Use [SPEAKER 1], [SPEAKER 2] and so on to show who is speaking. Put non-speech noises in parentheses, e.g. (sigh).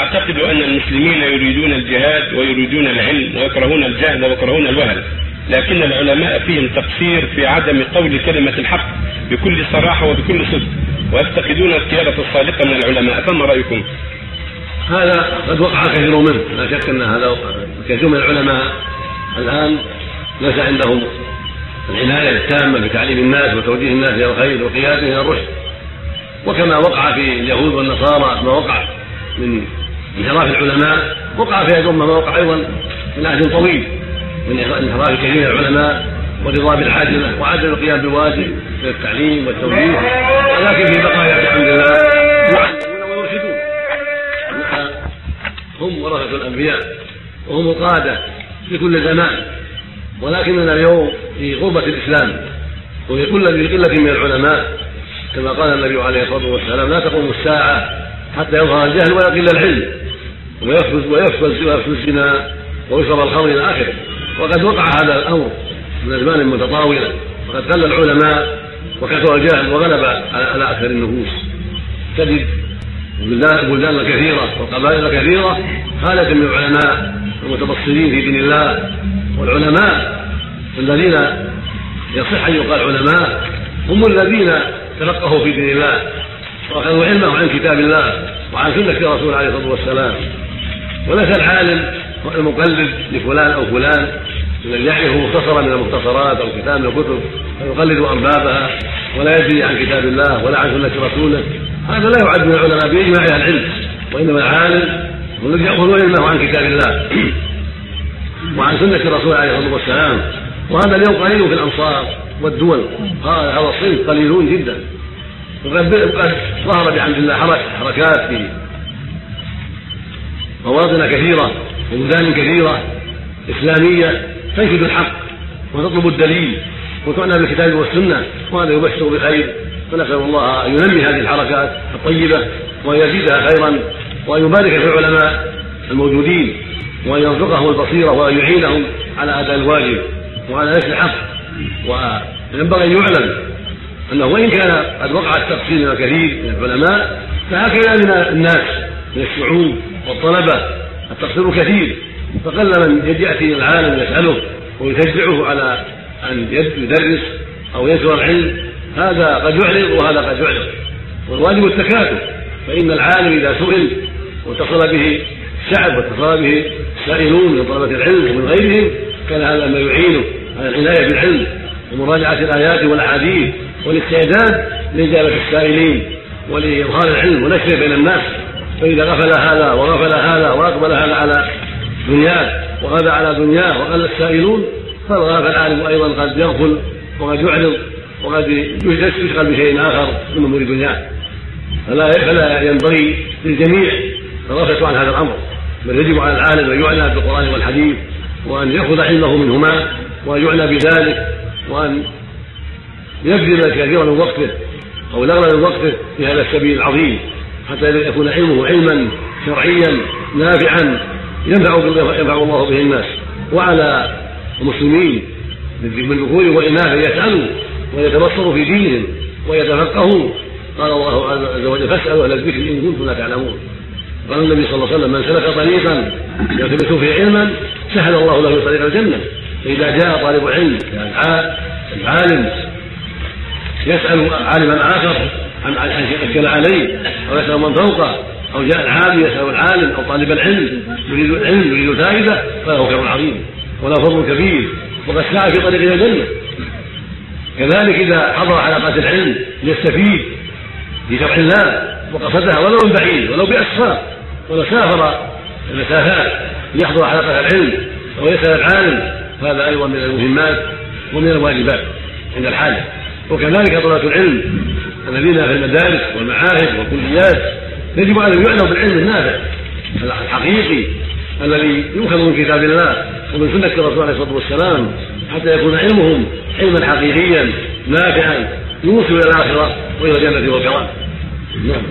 [SPEAKER 1] أعتقد أن المسلمين يريدون الجهاد ويريدون العلم ويكرهون الجهل ويكرهون الوهن لكن العلماء فيهم تقصير في عدم قول كلمة الحق بكل صراحة وبكل صدق ويفتقدون القيادة الصادقة من العلماء فما رأيكم؟
[SPEAKER 2] هذا قد وقع كثير منه لا شك أن هذا كثير من العلماء الآن ليس عندهم العناية التامة بتعليم الناس وتوجيه الناس إلى الخير وقيادهم إلى الرشد وكما وقع في اليهود والنصارى ما وقع من انحراف العلماء وقع في هذه الامه ما وقع أيضا من عهد طويل من انحراف كثير من العلماء ورضا بالحاجمه وعدم القيام بالواجب من التعليم والتوجيه. ولكن في بقايا بحمد الله يعلمون ويرشدون. هم ورثة الأنبياء وهم القادة في كل زمان. ولكننا اليوم في غربة الإسلام وفي قلة من العلماء كما قال النبي عليه الصلاة والسلام لا تقوم الساعة حتى يظهر الجهل ويقل العلم ويفسد ويفسد ويفسد الزنا ويشرب الخمر إلى آخره. وقد وقع هذا الأمر من أزمان متطاولة. وقد قل العلماء وكثر الجهل وغلب على أكثر النفوس. تجد بلدان كثيرة وقبائل كثيرة خالت من العلماء المتبصرين في دين الله والعلماء الذين يصح أن يقال علماء هم الذين تفقهوا في دين الله وأخذوا علمه عن كتاب الله وعن سنة رسول عليه الصلاة والسلام. وليس العالم المقلد لفلان أو فلان الذي يعرف مختصرا من المختصرات أو كتاب من الكتب فيقلد أربابها ولا يدري عن كتاب الله ولا عن سنة رسوله. هذا لا يعد من العلماء بإجماع أهل العلم وإنما العالم هو الذي ياخذ علمه عن كتاب الله (clears throat) وعن سنة الرسول عليه الصلاة والسلام. وهذا اليوم قليل في الامصار والدول. هذا الصنف قليلون جدا. وقد ظهر بحمد الله حركات في مواطن كثيرة وبلدان كثيرة إسلامية تنشد الحق وتطلب الدليل وتعنى بالكتاب والسنة وهذا يبشر بالخير فنسأل الله أن ينمي هذه الحركات الطيبة وأن يزيدها خيرا وأن يبارك في العلماء الموجودين وأن يرزقهم البصيرة وأن يعينهم على أداء الواجب وعلى نشر الحق. وينبغي أن يعلم أنه وإن كان قد وقع التقصير من الكثير من العلماء فهكذا من الناس. من الشعوب والطلبة التقصير كثير فقل من يأتي العالم يسأله ويشجعه على أن يدرس أو ينشر العلم. هذا قد يعرض وهذا قد يعرض. والواجب التكاتف فإن العالم إذا سئل واتصل به الشعب واتصل به السائلون من طلبة العلم ومن غيرهم كان هذا ما يعينه على العناية بالعلم ومراجعة الآيات والأحاديث والاستعداد لإجابة السائلين ولإظهار العلم ونشره بين الناس. فإذا غفل هذا وغفل هذا وأقبل هذا على دنياه وغدا على دنياه وقل السائلون فالغافل العالم أيضا قد يغفل وقد يعرض وقد يشغل بشيء آخر من أمور دنياه فلا فلا ينبغي للجميع الغفله عن هذا الأمر بل يجب على العالم أن يعنى بالقرآن والحديث وأن يأخذ علمه منهما وأن يعنى بذلك وأن يبذل كثيرا من وقته أو الاغلب من وقته في هذا السبيل العظيم. حتى يكون علمه علما شرعيا نافعا ينفع ينفع الله به الناس. وعلى المسلمين من ذكور واناث يسالوا ويتبصروا في دينهم ويتفقهوا قال الله عز وجل فاسألوا أهل الذكر إن كنتم لا تعلمون. قال النبي صلى الله عليه وسلم من سلك طريقا يلتمس فيه علما سهل الله له طريق الجنة. فإذا جاء طالب علم يعني العالم يسأل عالما آخر عن اشكل عليه أو يسأل من فوقه أو جاء العالم يسأل العالم أو طالب العلم يريد العلم يريد الفائده فله خير عظيم وله فضل كبير وقد سعى في طريق إلى الجنة. كذلك إذا حضر حلقات العلم ليستفيد في شرع الله وقصدها ولو من بعيد ولو باسفار ولو سافر المسافات ليحضر حلقه العلم ويسال العالم فهذا أيضا من المهمات ومن الواجبات عند الحاجة. وكذلك طلبة العلم الذين في المدارس والمعاهد والكليات يجب أن يعنوا بالعلم النافع الحقيقي الذي يؤخذ من كتاب الله ومن سنة الرسول عليه الصلاة والسلام حتى يكون علمهم علما حقيقيا نافعا يوصل إلى الآخرة وإلى الجنة والكرام. نعم.